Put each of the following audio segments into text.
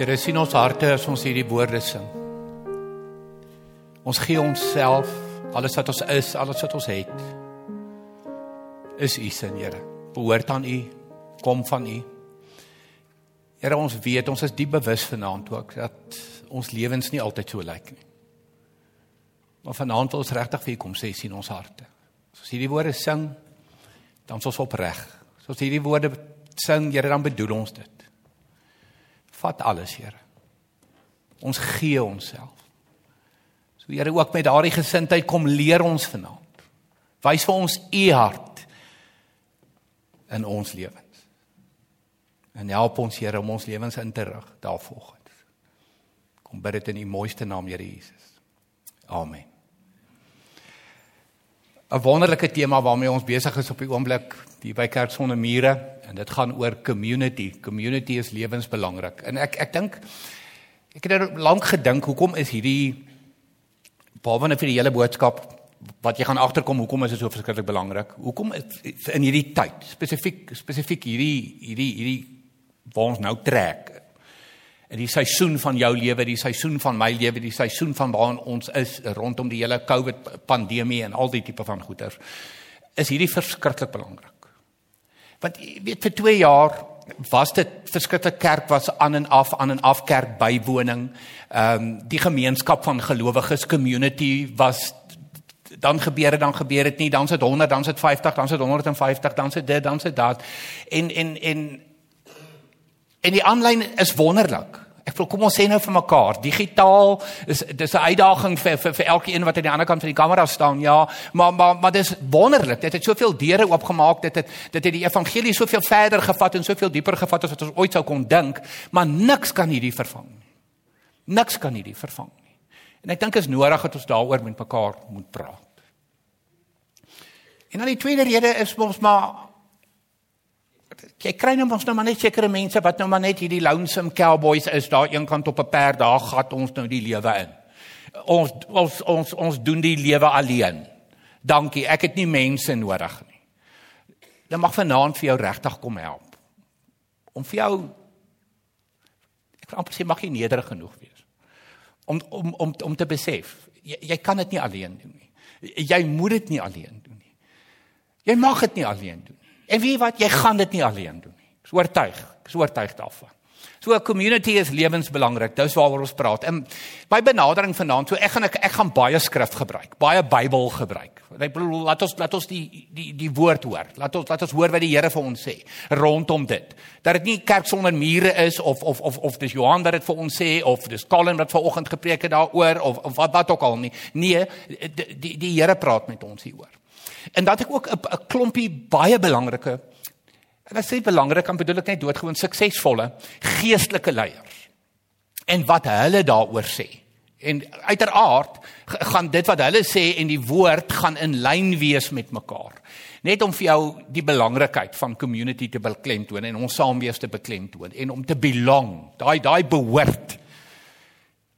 Here sien ons harte as ons hierdie woorde sing. Ons gee onsself, alles wat ons is, alles wat ons het. Is U se Here. Behoort aan U, kom van U. Here ons weet, ons is diep bewus vanaand ook dat ons lewens nie altyd so lyk nie. Maar vanaand wil ons regtig vir U kom sê sien ons harte. As ons hierdie woorde sing, dan is ons opreg. As ons hierdie woorde sing, Here, dan bedoel ons dit. Vat alles, Here. Ons gee onsself. So Here, ook met daardie gesindheid kom leer ons vanaand. Wys vir ons u hart in ons lewens. En help ons Here om ons lewens in te rig daarvolgens. Kom bid dit in u mooiste naam, Here Jesus. Amen. 'n Wonderlike tema waarmee ons besig is op die oomblik hier by Kerk sonder mure en dit gaan oor community. Community is lewensbelangrik. En ek ek dink ek het er lank gedink hoekom is hierdie behalwe vir die hele boodskap wat jy gaan agterkom hoekom is dit so verskriklik belangrik? Hoekom in hierdie tyd spesifiek spesifiek hierdie hierdie hierdie waar ons nou trek die seisoen van jou lewe, die seisoen van my lewe, die seisoen van waar ons is rondom die hele COVID pandemie en al die tipe van goeters is hierdie verskriklik belangrik. Want jy weet vir 2 jaar was dit verskriklik kerk was aan en af aan en af kerk bywoning. Ehm um, die gemeenskap van gelowiges community was dan gebeur dit dan gebeur dit nie dan sit 100 dan sit 50 dan sit 150 dan sit dit dan sit dat en en en en die aanlyn is wonderlik. Ek wil kom ons sê nou vir mekaar, digitaal is dis 'n uitdaging vir vir vir elkeen wat aan die ander kant van die kamera staan. Ja, maar maar maar dis wonderlik. Dit het soveel deure oopgemaak. Dit het dit het die evangelie soveel verder gevat en soveel dieper gevat as wat ons ooit sou kon dink, maar niks kan hierdie vervang nie. Niks kan hierdie vervang nie. En ek dink is nodig dat ons daaroor met mekaar moet praat. En dan die tweede rede is ons maar jy kry nou mos nou maar net sekere mense wat nou maar net hierdie lonesome cowboys is daar eenkant op 'n perd daar gat ons nou die lewe in. Ons ons ons ons doen die lewe alleen. Dankie, ek het nie mense nodig nie. Dan mag vanaand vir jou regtig kom help. Om vir jou ek amper sê mag jy nederig genoeg wees. Om om om om te besef, jy, jy kan dit nie alleen doen nie. Jy moet dit nie alleen doen nie. Jy mag dit nie alleen doen. En wie wat jy gaan dit nie alleen doen nie. Ek is oortuig. Ek is oortuig daarvan. So 'n community is lewensbelangrik. Dis waaroor ons praat. En my benadering vanaand, so ek gaan ek, ek gaan baie skrif gebruik, baie Bybel gebruik. Ek bedoel laat ons laat ons die die die woord hoor. Laat ons laat ons hoor wat die Here vir ons sê rondom dit. Dat dit nie kerk sonder mure is of of of of dis Johan wat dit vir ons sê of dis Colin wat vanoggend gepreek het daaroor of of wat wat ook al nie. Nee, die die, die Here praat met ons hieroor. En dat ek ook 'n klompie baie belangrike en as dit belangrik kan bedoel ek net doodgewoon suksesvolle geestelike leiers. En wat hulle daaroor sê. En uiteraard gaan dit wat hulle sê en die woord gaan in lyn wees met mekaar. Net om vir jou die belangrikheid van community te beklemtoon en ons saamwees te beklemtoon en om te belong. Daai daai behoort.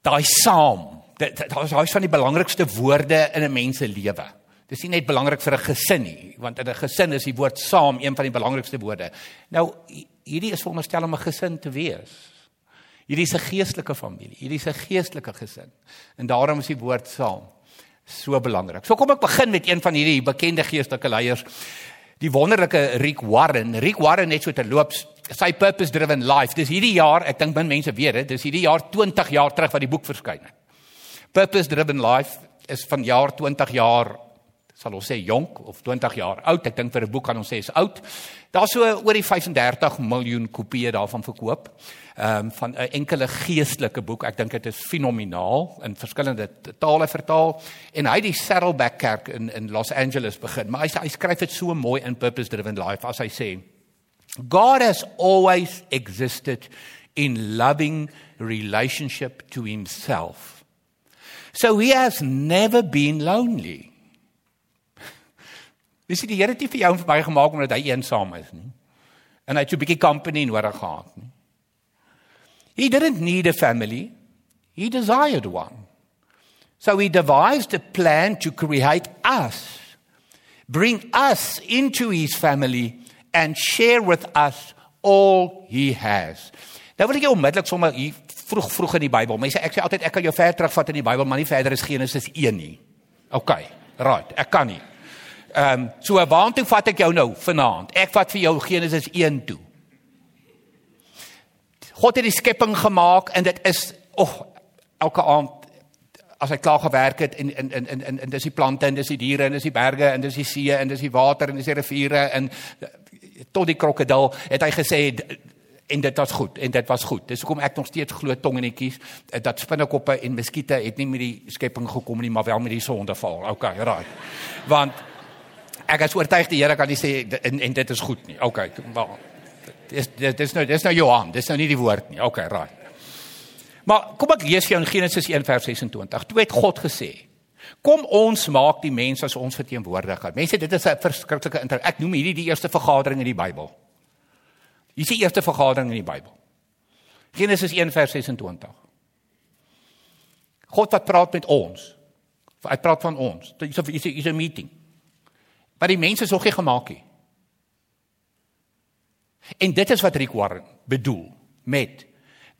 Daai saam. Dit is hy van die belangrikste woorde in 'n mens se lewe. Dis nie net belangrik vir 'n gesin nie, want in 'n gesin is die woord saam een van die belangrikste woorde. Nou hierdie is veronderstel om 'n gesin te wees. Hierdie is 'n geestelike familie, hierdie is 'n geestelike gesin. En daarom is die woord saam so belangrik. So kom ek begin met een van hierdie bekende geestelike leiers, die wonderlike Rick Warren. Rick Warren het so te loop sy purpose driven life. Dis hierdie jaar, ek dink min mense weet dit, dis hierdie jaar 20 jaar terug wat die boek verskyn het. Purpose driven life is van jaar 20 jaar sal ons sê jonk of 20 jaar oud. Ek dink vir 'n boek kan ons sê is oud. Daar's so oor die 35 miljoen kopieë daarvan verkoop. Ehm um, van 'n enkele geestelike boek. Ek dink dit is fenomenaal in verskillende tale vertaal en hy het die Saddleback Kerk in in Los Angeles begin. Maar hy hy skryf dit so mooi in Purpose Driven Life as hy sê God has always existed in loving relationship to himself. So he has never been lonely. Dis die Here het nie vir jou en vir my gemaak omdat hy eensaam is nie. En hy het 'n bietjie company nodig gehad nie. He didn't need a family. He desired one. So he devised a plan to create us, bring us into his family and share with us all he has. Nou wil ek jou onmiddellik sommer hier vroeg vroeg in die Bybel. Mense ek sê altyd ek kan jou ver terugvat in die Bybel, maar nie verder as Genesis 1 nie. OK. Right, ek kan nie. Ehm um, so waartoe vat ek jou nou vanaand? Ek vat vir jou Genesis 1 toe. God het die skepping gemaak en dit is oh elke aand as hy klaar gewerk het en in in in en dis die plante en dis die diere en dis die berge en dis die see en dis die water en dis die riviere en tot die krokodil het hy gesê en dit was goed en dit was goed. Dis hoekom ek nog steeds glo tongenetjies eh, dat spinnekoppe en muskiete het nie met die skepping gekom nie, maar wel met die sondeval. Okay, right. Want ek is oortuig die Here kan nie sê en, en dit is goed nie. Okay, maar dis dis nou dis nou Johan, dis nou nie die woord nie. Okay, right. Maar kom ek lees vir jou in Genesis 1 vers 26. Toe het God gesê: "Kom ons maak die mens as ons verteenwoordiger." Mense, dit is 'n verskriklike inter ek noem hierdie die eerste vergadering in die Bybel. Hier is die eerste vergadering in die Bybel. Genesis 1 vers 26. God wat praat met ons. Hy praat van ons. Dit is 'n is 'n meeting. Maar die mense is nog nie gemaak nie. En dit is wat Rick Warren bedoel met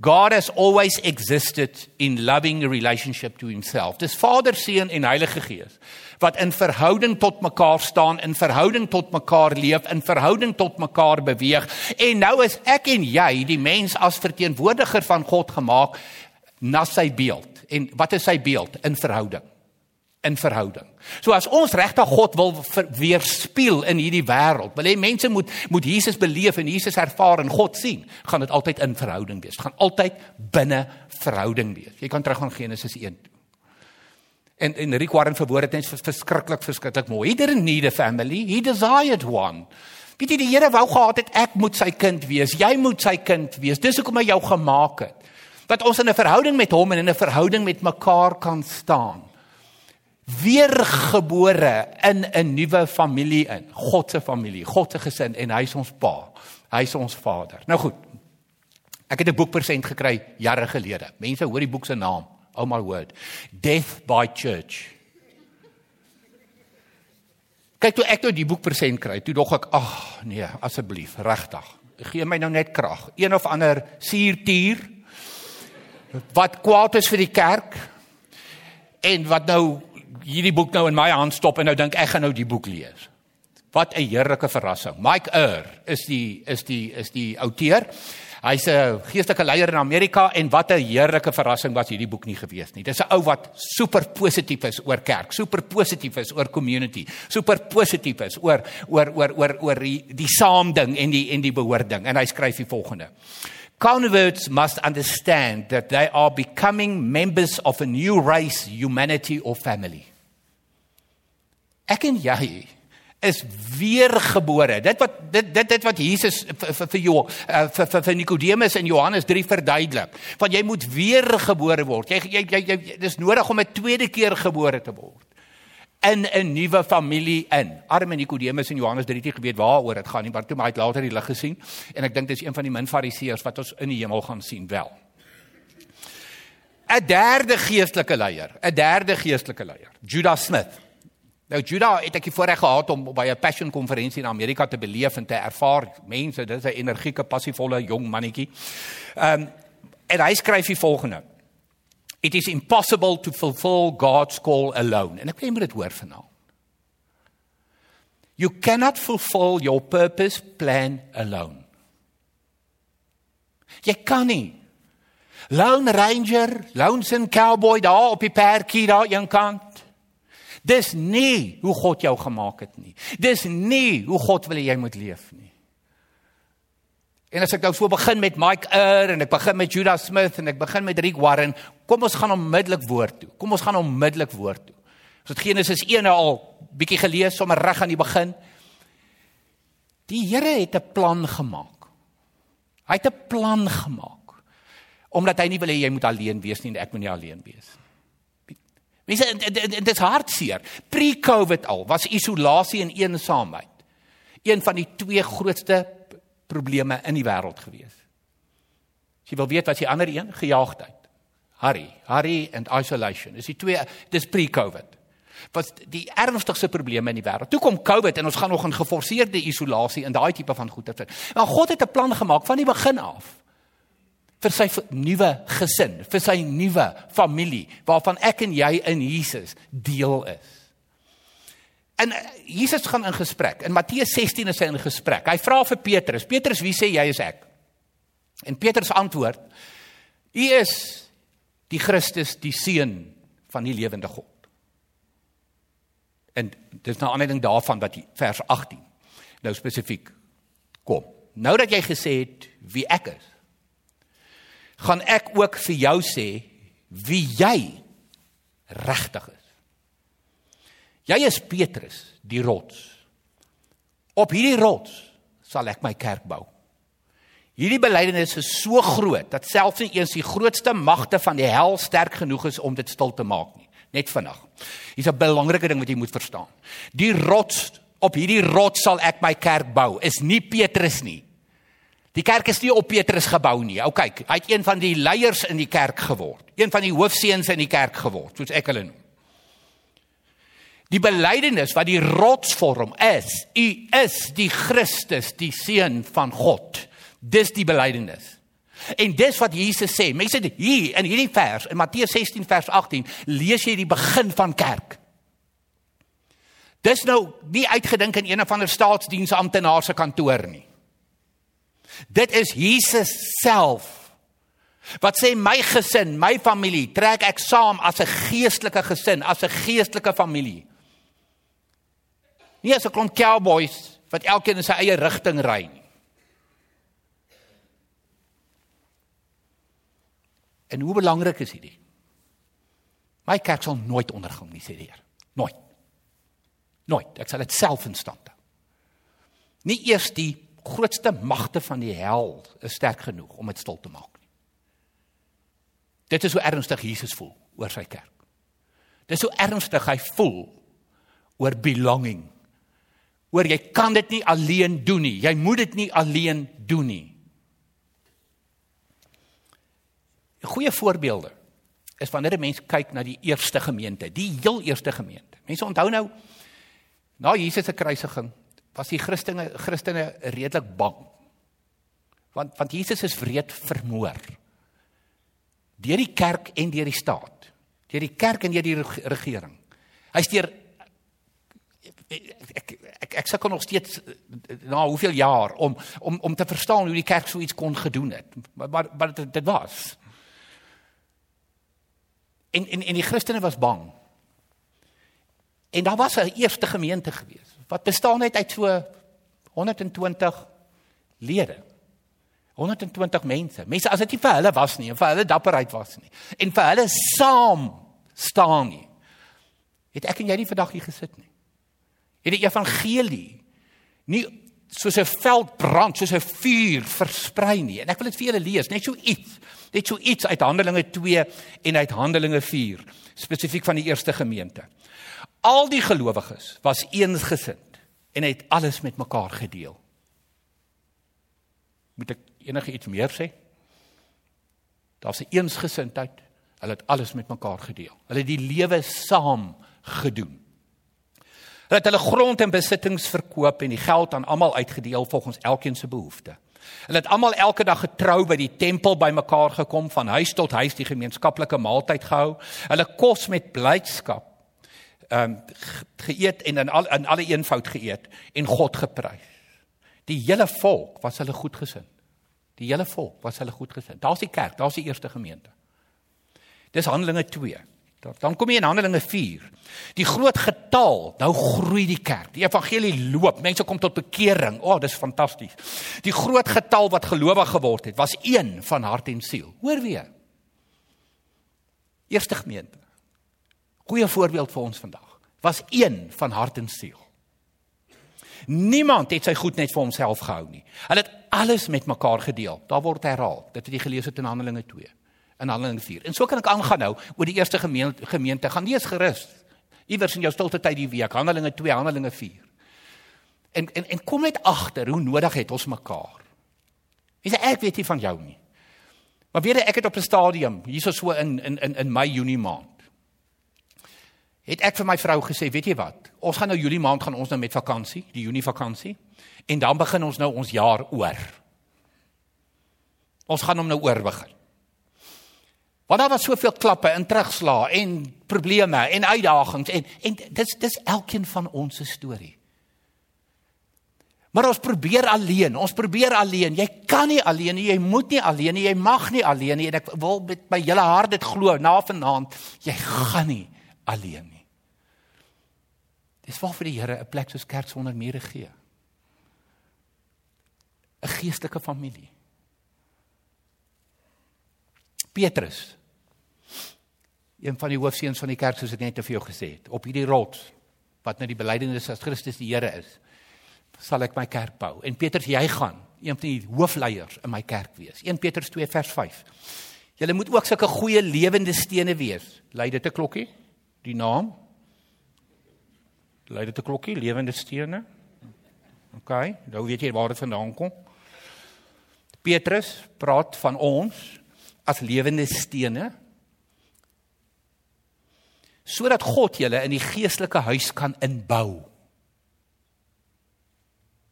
God has always existed in loving relationship to himself. Dis Vader, Seun en Heilige Gees wat in verhouding tot mekaar staan, in verhouding tot mekaar leef, in verhouding tot mekaar beweeg. En nou is ek en jy, die mens as verteenwoordiger van God gemaak na sy beeld. En wat is sy beeld? In verhouding in verhouding. So as ons regtig God wil weerspieël in hierdie wêreld, wil hê mense moet moet Jesus beleef en Jesus ervaar en God sien, gaan dit altyd in verhouding wees. Dit gaan altyd binne verhouding wees. Jy kan terug aan Genesis 1 toe. En en Rick Warren verwoord dit net verskriklik verskriklik mooi. He didn't need a family, he desired one. Weet jy die Here wou gehad het ek moet sy kind wees. Jy moet sy kind wees. Dis hoekom hy jou gemaak het. Dat ons in 'n verhouding met hom en in 'n verhouding met mekaar kan staan weergebore in 'n nuwe familie in, God se familie, God se gesin en hy is ons pa. Hy is ons Vader. Nou goed. Ek het 'n boek persent gekry jare gelede. Mense hoor die boek se naam. Oh my word. Death by Church. Kyk toe ek nou die boek persent kry, toe dog ek, ag nee, asseblief, regtig. Gee my nou net krag. Een of ander suurtuur wat kwaad is vir die kerk en wat nou hierdie boek nou in my hand stop en nou dink ek gaan nou die boek lees. Wat 'n heerlike verrassing. Mike Ur is die is die is die outeur. Hy's 'n geestelike leier in Amerika en wat 'n heerlike verrassing was hierdie boek nie gewees nie. Dis 'n ou wat super positief is oor kerk, super positief is oor community, super positief is oor oor oor oor oor die, die saamding en die en die behoording en hy skryf die volgende. Converts must understand that they are becoming members of a new race, humanity or family. Ek en jy is weergebore. Dit wat dit dit dit wat Jesus vir vir jou eh, vir vir, vir Nikodemus in Johannes 3 verduidelik. Want jy moet weergebore word. Jy jy jy, jy dis nodig om 'n tweede keer gebore te word in 'n nuwe familie in. Arme Nikodemus in Johannes 3 het geweet waaroor dit gaan nie, maar toe maar hy het later die lig gesien en ek dink dis een van die min fariseërs wat ons in die hemel gaan sien wel. 'n Derde geestelike leier, 'n derde geestelike leier, Judas Smith. Nou Judah het ek die voorreg gehad om by 'n passion konferensie in Amerika te beleef en te ervaar mense, dis 'n energieke, passievolle jong mannetjie. Ehm um, en hy skryf die volgende. It is impossible to fulfill God's call alone. En ek wil net dit hoor vanaand. You cannot fulfill your purpose plan alone. Jy kan nie. Lone Ranger, lonesome cowboy daar op die perkie daar een kant Dis nie hoe God jou gemaak het nie. Dis nie hoe God wil hê jy moet leef nie. En as ek nou so begin met Mike Ur en ek begin met Judas Smith en ek begin met Rick Warren, kom ons gaan onmiddellik woord toe. Kom ons gaan onmiddellik woord toe. Ons het Genesis 1 nou al bietjie gelees sommer reg aan die begin. Die Here het 'n plan gemaak. Hy het 'n plan gemaak. Omdat hy nie wil hê jy moet alleen wees nie en ek moet nie alleen wees nie. Mense dit is hartseer. Pre-COVID al was isolasie en eensaamheid een van die twee grootste probleme in die wêreld gewees. As jy wil weet wat die ander een gejaagdheid. Harry, Harry and isolation. Dis die twee dis pre-COVID. Was die ernstigste probleme in die wêreld. Toe kom COVID en ons gaan nog in geforseerde isolasie en daai tipe van goeie. Maar God het 'n plan gemaak van die begin af vir sy nuwe gesin, vir sy nuwe familie waarvan ek en jy in Jesus deel is. En eh, Jesus gaan in gesprek. In Matteus 16 is hy in gesprek. Hy vra vir Petrus: "Petrus, wie sê jy is ek?" En Petrus antwoord: "U is die Christus, die seun van die lewende God." En dis nou aanleiding daarvan dat vers 18 nou spesifiek kom. Nou dat jy gesê het wie ek is, gaan ek ook vir jou sê wie jy regtig is. Jy is Petrus, die rots. Op hierdie rots sal ek my kerk bou. Hierdie belydenis is so groot dat selfs nie eens die grootste magte van die hel sterk genoeg is om dit stil te maak nie. Net vinnig. Hier's 'n belangrike ding wat jy moet verstaan. Die rots op hierdie rots sal ek my kerk bou. Is nie Petrus nie. Die kerk is nie op Petrus gebou nie. Ou kyk, hy het een van die leiers in die kerk geword. Een van die hoofseuns in die kerk geword, soos ek hulle noem. Die belydenis wat die rots vorm is: U is die Christus, die seun van God. Dis die belydenis. En dis wat Jesus sê. Mense hier in hierdie vers in Matteus 16 vers 18 lees jy die begin van kerk. Dis nou nie uitgedink in een of ander staatsdiensamptenaar se kantoor nie. Dit is Jesus self. Wat sê my gesin, my familie, trek ek saam as 'n geestelike gesin, as 'n geestelike familie. Nie as 'n klomp cowboys wat elkeen in sy eie rigting ry nie. En hoe belangrik is hierdie? My kerk sal nooit ondergang nie, sê die Here. Nooit. Nooit. Ek sal dit self instand hou. Nie eers die grootste magte van die hel is sterk genoeg om dit stil te maak nie. Dit is hoe ernstig Jesus voel oor sy kerk. Dit is hoe ernstig hy voel oor belonging oor jy kan dit nie alleen doen nie. Jy moet dit nie alleen doen nie. Goeie voorbeelde is wanneer 'n mens kyk na die eerste gemeente, die heel eerste gemeente. Mense onthou nou na Jesus se kruisiging was die Christene Christene redelik bang. Want want Jesus is wreed vermoor. Deur die kerk en deur die staat. Deur die kerk en deur die regering. Hy's deur ek ek ek sukkel nog steeds na hoeveel jaar om om om te verstaan hoe die kerk so iets kon gedoen het. Maar maar, maar dit, dit was. En en en die Christene was bang. En daar was 'n eerste gemeente gewees wat bestaan het uit so 120 lede. 120 mense. Mense as dit nie vir hulle was nie, en vir hulle dapperheid was nie en vir hulle saam staan nie. Het ek en jy nie vandag hier gesit nie het die evangelie nie soos 'n veldbrand, soos 'n vuur versprei nie. En ek wil dit vir julle lees, net so iets, net so iets uit Handelinge 2 en uit Handelinge 4, spesifiek van die eerste gemeente. Al die gelowiges was eensgesind en het alles met mekaar gedeel. Moet ek enige iets meer sê? Daar's 'n eensgesindheid. Hulle het alles met mekaar gedeel. Hulle het die lewe saam gedoen. Hulle het hulle grond en besittings verkoop en die geld aan almal uitgedeel volgens elkeen se behoefte. Hulle het almal elke dag getrou by die tempel bymekaar gekom van huis tot huis die gemeenskaplike maaltyd gehou. Hulle kos met blydskap ehm um, geëet en in al in alle eenvoud geëet en God geprys. Die hele volk was hulle goedgesind. Die hele volk was hulle goedgesind. Daar's die kerk, daar's die eerste gemeente. Dis Handelinge 2. Dan kom jy in Handelinge 4. Die groot getal, nou groei die kerk. Die evangelie loop. Mense kom tot bekering. O, oh, dis fantasties. Die groot getal wat gelowig geword het, was een van hart en siel. Hoor weer. Eerste gemeente. Goeie voorbeeld vir ons vandag. Was een van hart en siel. Niemand het sy goed net vir homself gehou nie. Hulle het alles met mekaar gedeel. Daar word herhaal. Dit het jy gelees het in Handelinge 2 in Handelinge 4. En so kan ek aangaan nou oor die eerste gemeente, gemeente. gaan lees gerus. Iewers in jou stilte tyd die week, Handelinge 2, Handelinge 4. En en en kom net agter hoe nodig het ons mekaar. Dis ek weet nie van jou nie. Maar weet jy ek het op 'n stadium hierso so in in in in Mei Junie maand. Het ek vir my vrou gesê, weet jy wat? Ons gaan nou Julie maand gaan ons nou met vakansie, die Junie vakansie. En dan begin ons nou ons jaar oor. Ons gaan hom nou oorbegin. Want daar was soveel klappe en terugslae en probleme en uitdagings en en dis dis elkeen van ons se storie. Maar ons probeer alleen, ons probeer alleen. Jy kan nie alleen nie, jy moet nie alleen nie, jy mag nie alleen nie en ek wil met my hele hart dit glo na vanaand, jy gaan nie alleen nie. Dis waarvoor die Here 'n plek soos kerk sonder mure gee. 'n Geestelike familie. Petrus. Een van die hoofseuns van die kerk soos ek net te vir jou gesê het, op hierdie rots wat nou die belydenis as Christus die Here is, sal ek my kerk bou. En Petrus, jy gaan een van die hoofleiers in my kerk wees. 1 Petrus 2 vers 5. Julle moet ook sulke goeie lewende stene wees. Lei dit 'n klokkie? Die naam? Lei dit 'n klokkie? Lewende stene? OK, nou weet jy waar dit vandaan kom. Petrus praat van ons as lewende stene sodat God julle in die geestelike huis kan inbou.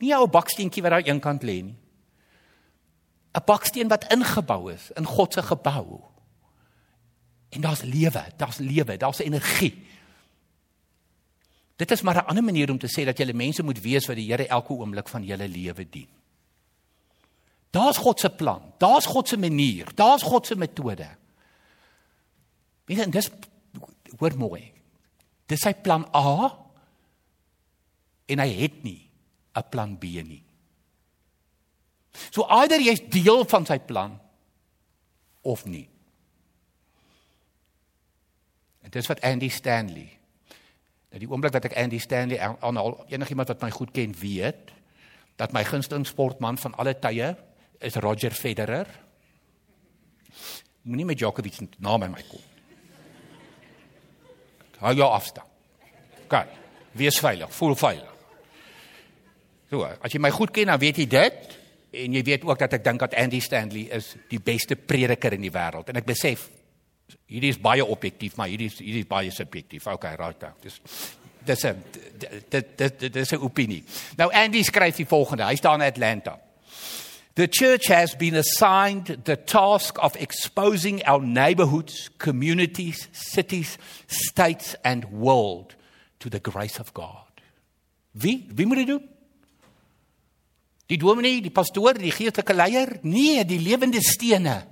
Nie 'n baksteentjie wat daar eenkant lê nie. 'n Baksteen wat ingebou is in God se gebou. En daar's lewe, daar's lewe, daar's energie. Dit is maar 'n ander manier om te sê dat jy mense moet wees wat die Here elke oomblik van julle lewe dien. Daar's God se plan. Daar's God se manier. Daar's God se metode. Weet jy, dis hoor mooi. Dis sy plan A en hy het nie 'n plan B nie. So either jy's deel van sy plan of nie. En dis wat Andy Stanley. Nou die oomblik wat ek Andy Stanley aan al enigiemand wat my goed ken weet dat my gunsteling sportman van alle tye is Roger Federer. Moenie met Djokovic na my my kom. Hou jou afstand. OK. Wees veilig, voel veilig. So, as jy my goed ken, dan weet jy dit en jy weet ook dat ek dink dat Andy Stanley is die beste prediker in die wêreld en ek besef hierdie is baie objektief, maar hierdie is hierdie is baie subjektief. OK, right. Dis dis 'n dit dit dis 'n opinie. Nou Andy skryf die volgende. Hy staan in Atlanta. The church has been assigned the task of exposing our neighborhoods, communities, cities, states, and world to the grace of God. Wie? Wie moet dit doen? Die dominee, die pastoor, die geestelike leier? Nee, die lewende stene.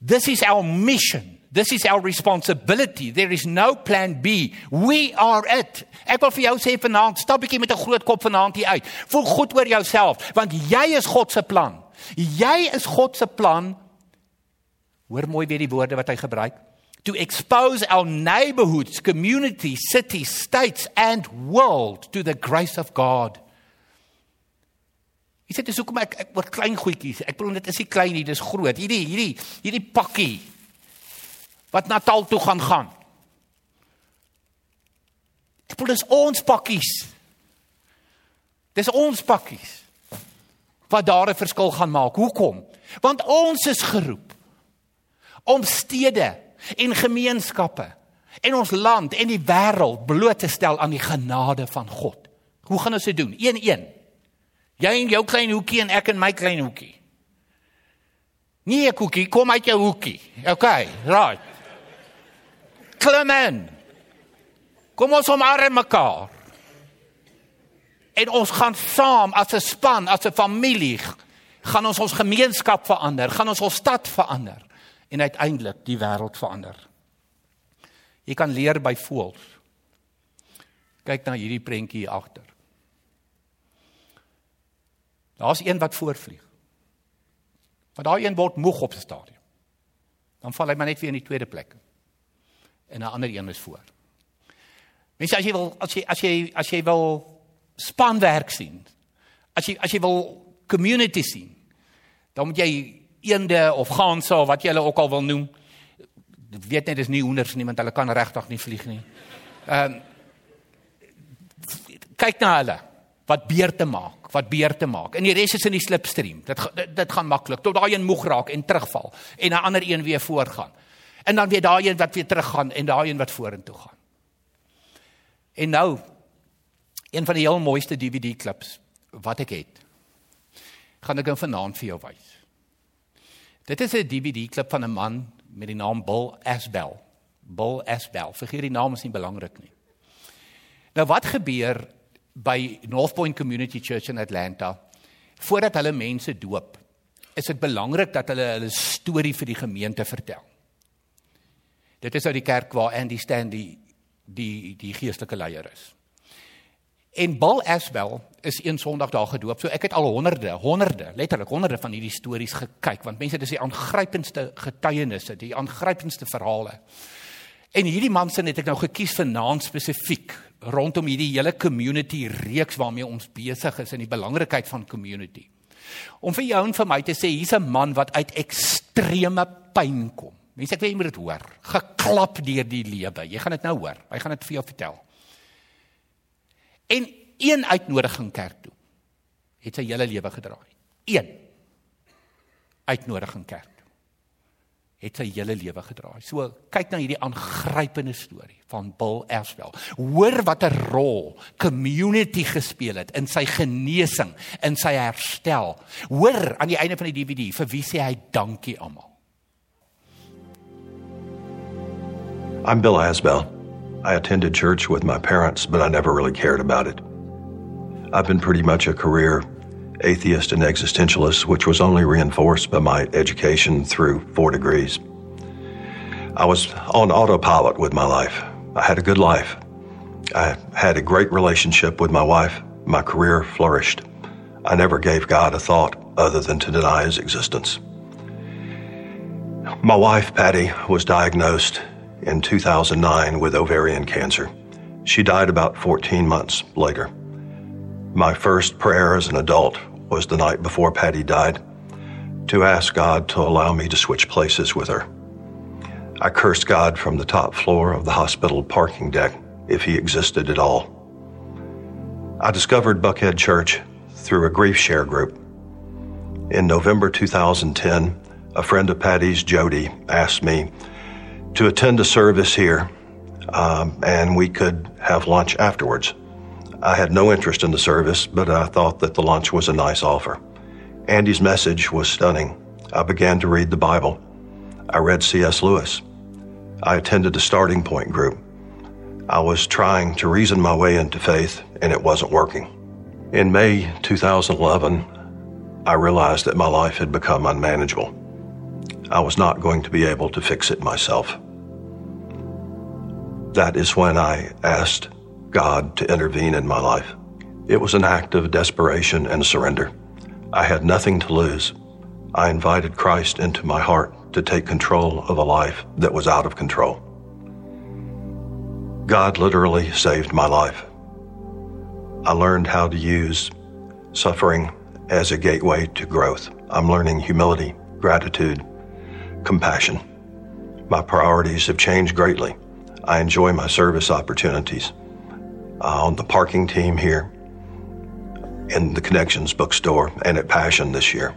This is our mission. This is our responsibility. There is no plan B. We are it. Ek wil vir jou sê vanaand, stap bietjie met 'n groot kop vanaand hier uit. Voel goed oor jouself, want jy is God se plan. Jy is God se plan. Hoor mooi weer die woorde wat hy gebruik. To expose our neighborhoods, communities, cities, states and world to the grace of God. Jy sê dis hoekom ek ek oor klein goedjies. Ek bedoel dit is nie klein nie, dis groot. Hierdie hierdie hierdie pakkie wat Natal toe gaan gaan. Bedoel dis ons pakkies. Dis ons pakkies. Wat daar 'n verskil gaan maak. Hoekom? Want ons is geroep om stede en gemeenskappe en ons land en die wêreld bloot te stel aan die genade van God. Hoe gaan ons dit doen? 1-1. Jy in jou klein hoekie en ek in my klein hoekie. Nee, koekie, kom uit jou hoekie. Okay, right klim in. Kom ons omarm mekaar. En ons gaan saam as 'n span, as 'n familie, gaan ons ons gemeenskap verander, gaan ons ons stad verander en uiteindelik die wêreld verander. Jy kan leer by voëls. Kyk na hierdie prentjie hier agter. Daar's een wat voorvlieg. Maar daai een word moeg op die stadium. Dan val hy maar net weer in die tweede plek en 'n ander een is voor. Mense as jy wil as jy as jy as jy wil spanwerk sien. As jy as jy wil community sien. Dan moet jy eende of ganse of wat jy hulle ook al wil noem. Ek weet net dis nie hoenders nie want hulle kan regtig nie vlieg nie. Ehm um, kyk na hulle wat beerte maak, wat beerte maak. En die res is in die slipstream. Dit dit, dit gaan maklik tot daai een moeg raak en terugval en 'n ander een weer voorgaan en dan weer daai een wat weer teruggaan en daai een wat vorentoe gaan. En nou een van die heel mooiste DVD klips wat ek het Gaan ek nou vanaand vir jou wys. Dit is 'n DVD klip van 'n man met die naam Bill Asbel. Bill Asbel. Vergeet die naam is nie belangrik nie. Nou wat gebeur by North Point Community Church in Atlanta? Voordat hulle mense doop, is dit belangrik dat hulle hulle storie vir die gemeente vertel. Dit is uit die kerk waar Andy Stanley die die geestelike leier is. En Bill Asbel is een Sondag daar gedoop. So ek het al honderde, honderde, letterlik honderde van hierdie stories gekyk want mense dis die aangrypendste getuienisse, die aangrypendste verhale. En hierdie man se het ek nou gekies vanaand spesifiek rondom hierdie hele community reeks waarmee ons besig is en die belangrikheid van community. Om vir jou en vir my te sê hier's 'n man wat uit ekstreme pyn kom. Mense ek weet jy moet dit hoor. Geklap deur die lewe. Jy gaan dit nou hoor. Hy gaan dit vir jou vertel. En een uitnodiging kerk toe het sy hele lewe gedraai. Een uitnodiging kerk toe het sy hele lewe gedraai. So kyk na hierdie aangrypende storie van Bill Erswell. Hoor wat 'n rol community gespeel het in sy genesing, in sy herstel. Hoor aan die einde van die DVD vir wie sê hy dankie almal. I'm Bill Asbell. I attended church with my parents, but I never really cared about it. I've been pretty much a career atheist and existentialist, which was only reinforced by my education through four degrees. I was on autopilot with my life. I had a good life. I had a great relationship with my wife. My career flourished. I never gave God a thought other than to deny his existence. My wife, Patty, was diagnosed in 2009 with ovarian cancer. She died about 14 months later. My first prayer as an adult was the night before Patty died to ask God to allow me to switch places with her. I cursed God from the top floor of the hospital parking deck if he existed at all. I discovered Buckhead Church through a grief share group. In November 2010, a friend of Patty's, Jody, asked me to attend a service here, um, and we could have lunch afterwards. I had no interest in the service, but I thought that the lunch was a nice offer. Andy's message was stunning. I began to read the Bible. I read C.S. Lewis. I attended a starting point group. I was trying to reason my way into faith, and it wasn't working. In May 2011, I realized that my life had become unmanageable. I was not going to be able to fix it myself. That is when I asked God to intervene in my life. It was an act of desperation and surrender. I had nothing to lose. I invited Christ into my heart to take control of a life that was out of control. God literally saved my life. I learned how to use suffering as a gateway to growth. I'm learning humility, gratitude, compassion. My priorities have changed greatly. I enjoy my service opportunities uh, on the parking team here, in the Connections bookstore, and at Passion this year.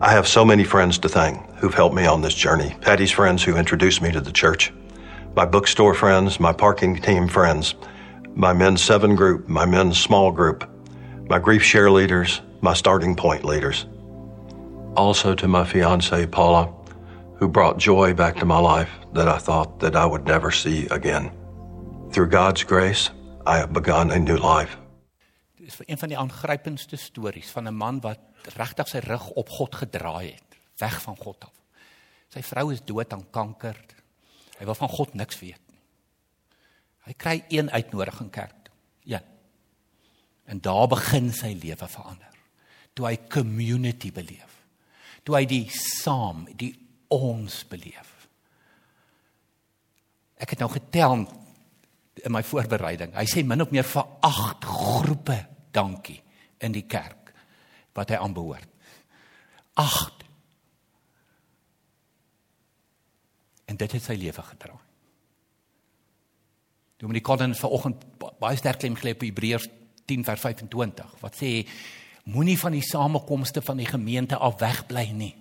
I have so many friends to thank who've helped me on this journey. Patty's friends who introduced me to the church, my bookstore friends, my parking team friends, my men's seven group, my men's small group, my grief share leaders, my starting point leaders. Also to my fiancee, Paula, who brought joy back to my life that I thought that I would never see again. Through God's grace, I have begun a new life. Dit is een van die aangrypendste stories van 'n man wat regtig sy rug op God gedraai het, weg van God af. Sy vrou is dood aan kanker. Hy wil van God niks weet nie. Hy kry een uitnodiging kerk toe. Ja. En daar begin sy lewe verander. Toe hy community beleef. Toe hy die saam, die ons beleef. Ek het nou getel in my voorbereiding. Hy sê min of meer vir 8 groepe dankie in die kerk wat hy aanbehoort. 8. En dit het sy lewe gedra. Dominee Collins vanoggend baie sterk klem gelê op Hebreërs 10 vers 25 wat sê moenie van die samekomste van die gemeente af wegbly nie.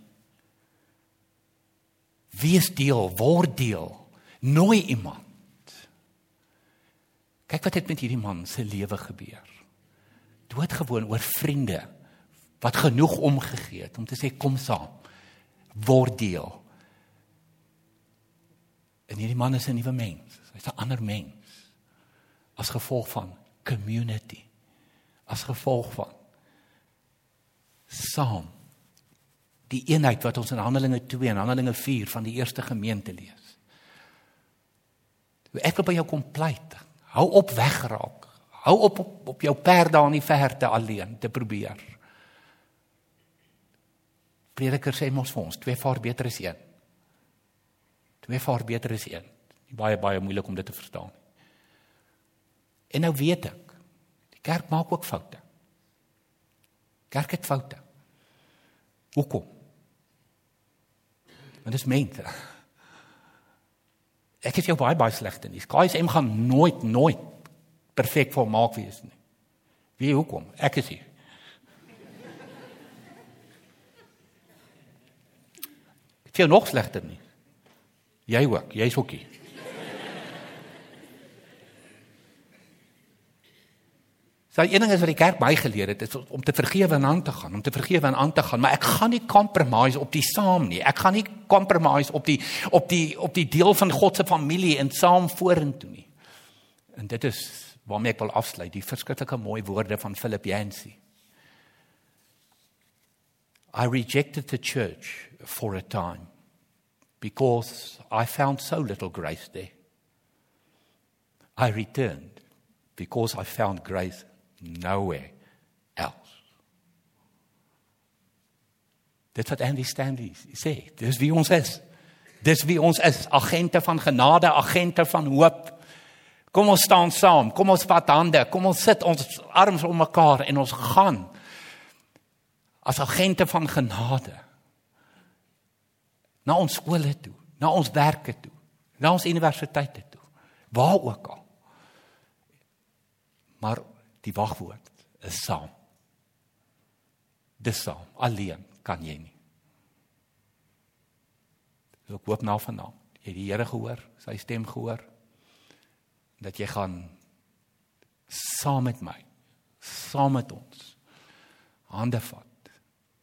Wees deel, word deel. Nooi iemand. Kyk wat het met hierdie man se lewe gebeur. Doodgewoon oor vriende wat genoeg omgegee het om te sê kom saam. Word deel. En hierdie man is 'n nuwe mens. Hy's 'n ander mens. As gevolg van community. As gevolg van saam die eenheid wat ons in Handelinge 2 en Handelinge 4 van die eerste gemeente lees. Ek wil by jou kom pleit. Hou op wegraak. Hou op op, op jou perd daar in die verte alleen te probeer. Prediker sê mos vir ons, twee vaar beter as een. Twee vaar beter as een. Nie baie baie moeilik om dit te verstaan. En nou weet ek, die kerk maak ook foute. Kerk het foute. Hoekom? Want dit is mense. Ek het jou baie baie slegte nuus. KSM gaan nooit nooit perfek volmaak wees nie. Wie hoekom? Ek is hier. Ek het nog slegter nie. Jy ook, jy's ook hier. So die enigste wat die kerk my geleer het is om te vergewe en aan te gaan, om te vergewe en aan te gaan, maar ek gaan nie compromise op die saam nie. Ek gaan nie compromise op die op die op die deel van God se familie en saam vorentoe nie. En dit is waarmee ek wil afsluit, die verskriklike mooi woorde van Philip Yancey. I rejected the church for a time because I found so little grace there. I returned because I found grace nowhere else. Dit wat Andy Stanley sê, dis wie ons is. Dis wie ons is, agente van genade, agente van hoop. Kom ons staan saam, kom ons vat hande, kom ons sit ons arms om mekaar en ons gaan as agente van genade na ons skole toe, na ons werke toe, na ons universiteite toe, waar ook al. Maar die wagwoord is saam. Dis saam, alleen kan jy nie. So ek hoop nou vanaand jy die Here gehoor, sy stem gehoor dat jy gaan saam met my, saam met ons hande vat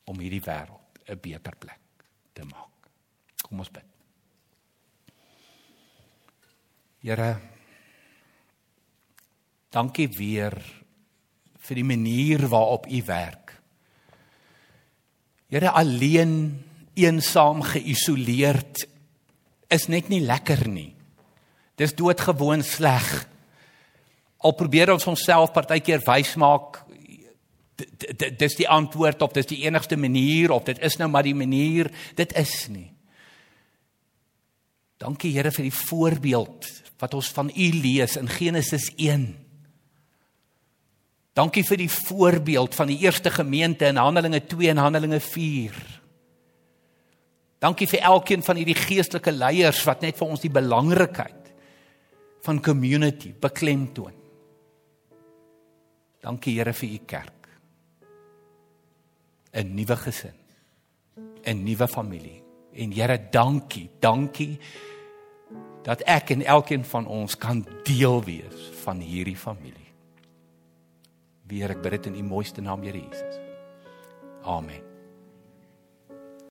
om hierdie wêreld 'n beter plek te maak. Kom ons bid. Here Dankie weer vir die manier waarop u werk. Here alleen eensaam geïsoleerd is net nie lekker nie. Dis doodgewoon sleg. Al probeer ons onsself partykeer wys maak dis die antwoord of dis die enigste manier of dit is nou maar die manier, dit is nie. Dankie Here vir die voorbeeld wat ons van U lees in Genesis 1. Dankie vir die voorbeeld van die eerste gemeente in Handelinge 2 en Handelinge 4. Dankie vir elkeen van hierdie geestelike leiers wat net vir ons die belangrikheid van community beklemtoon. Dankie Here vir u kerk. 'n Nuwe gesin. 'n Nuwe familie. En Here, dankie, dankie dat ek en elkeen van ons kan deel wees van hierdie familie. Weer ek bid dit in u mooiste naam, Here Jesus. Amen.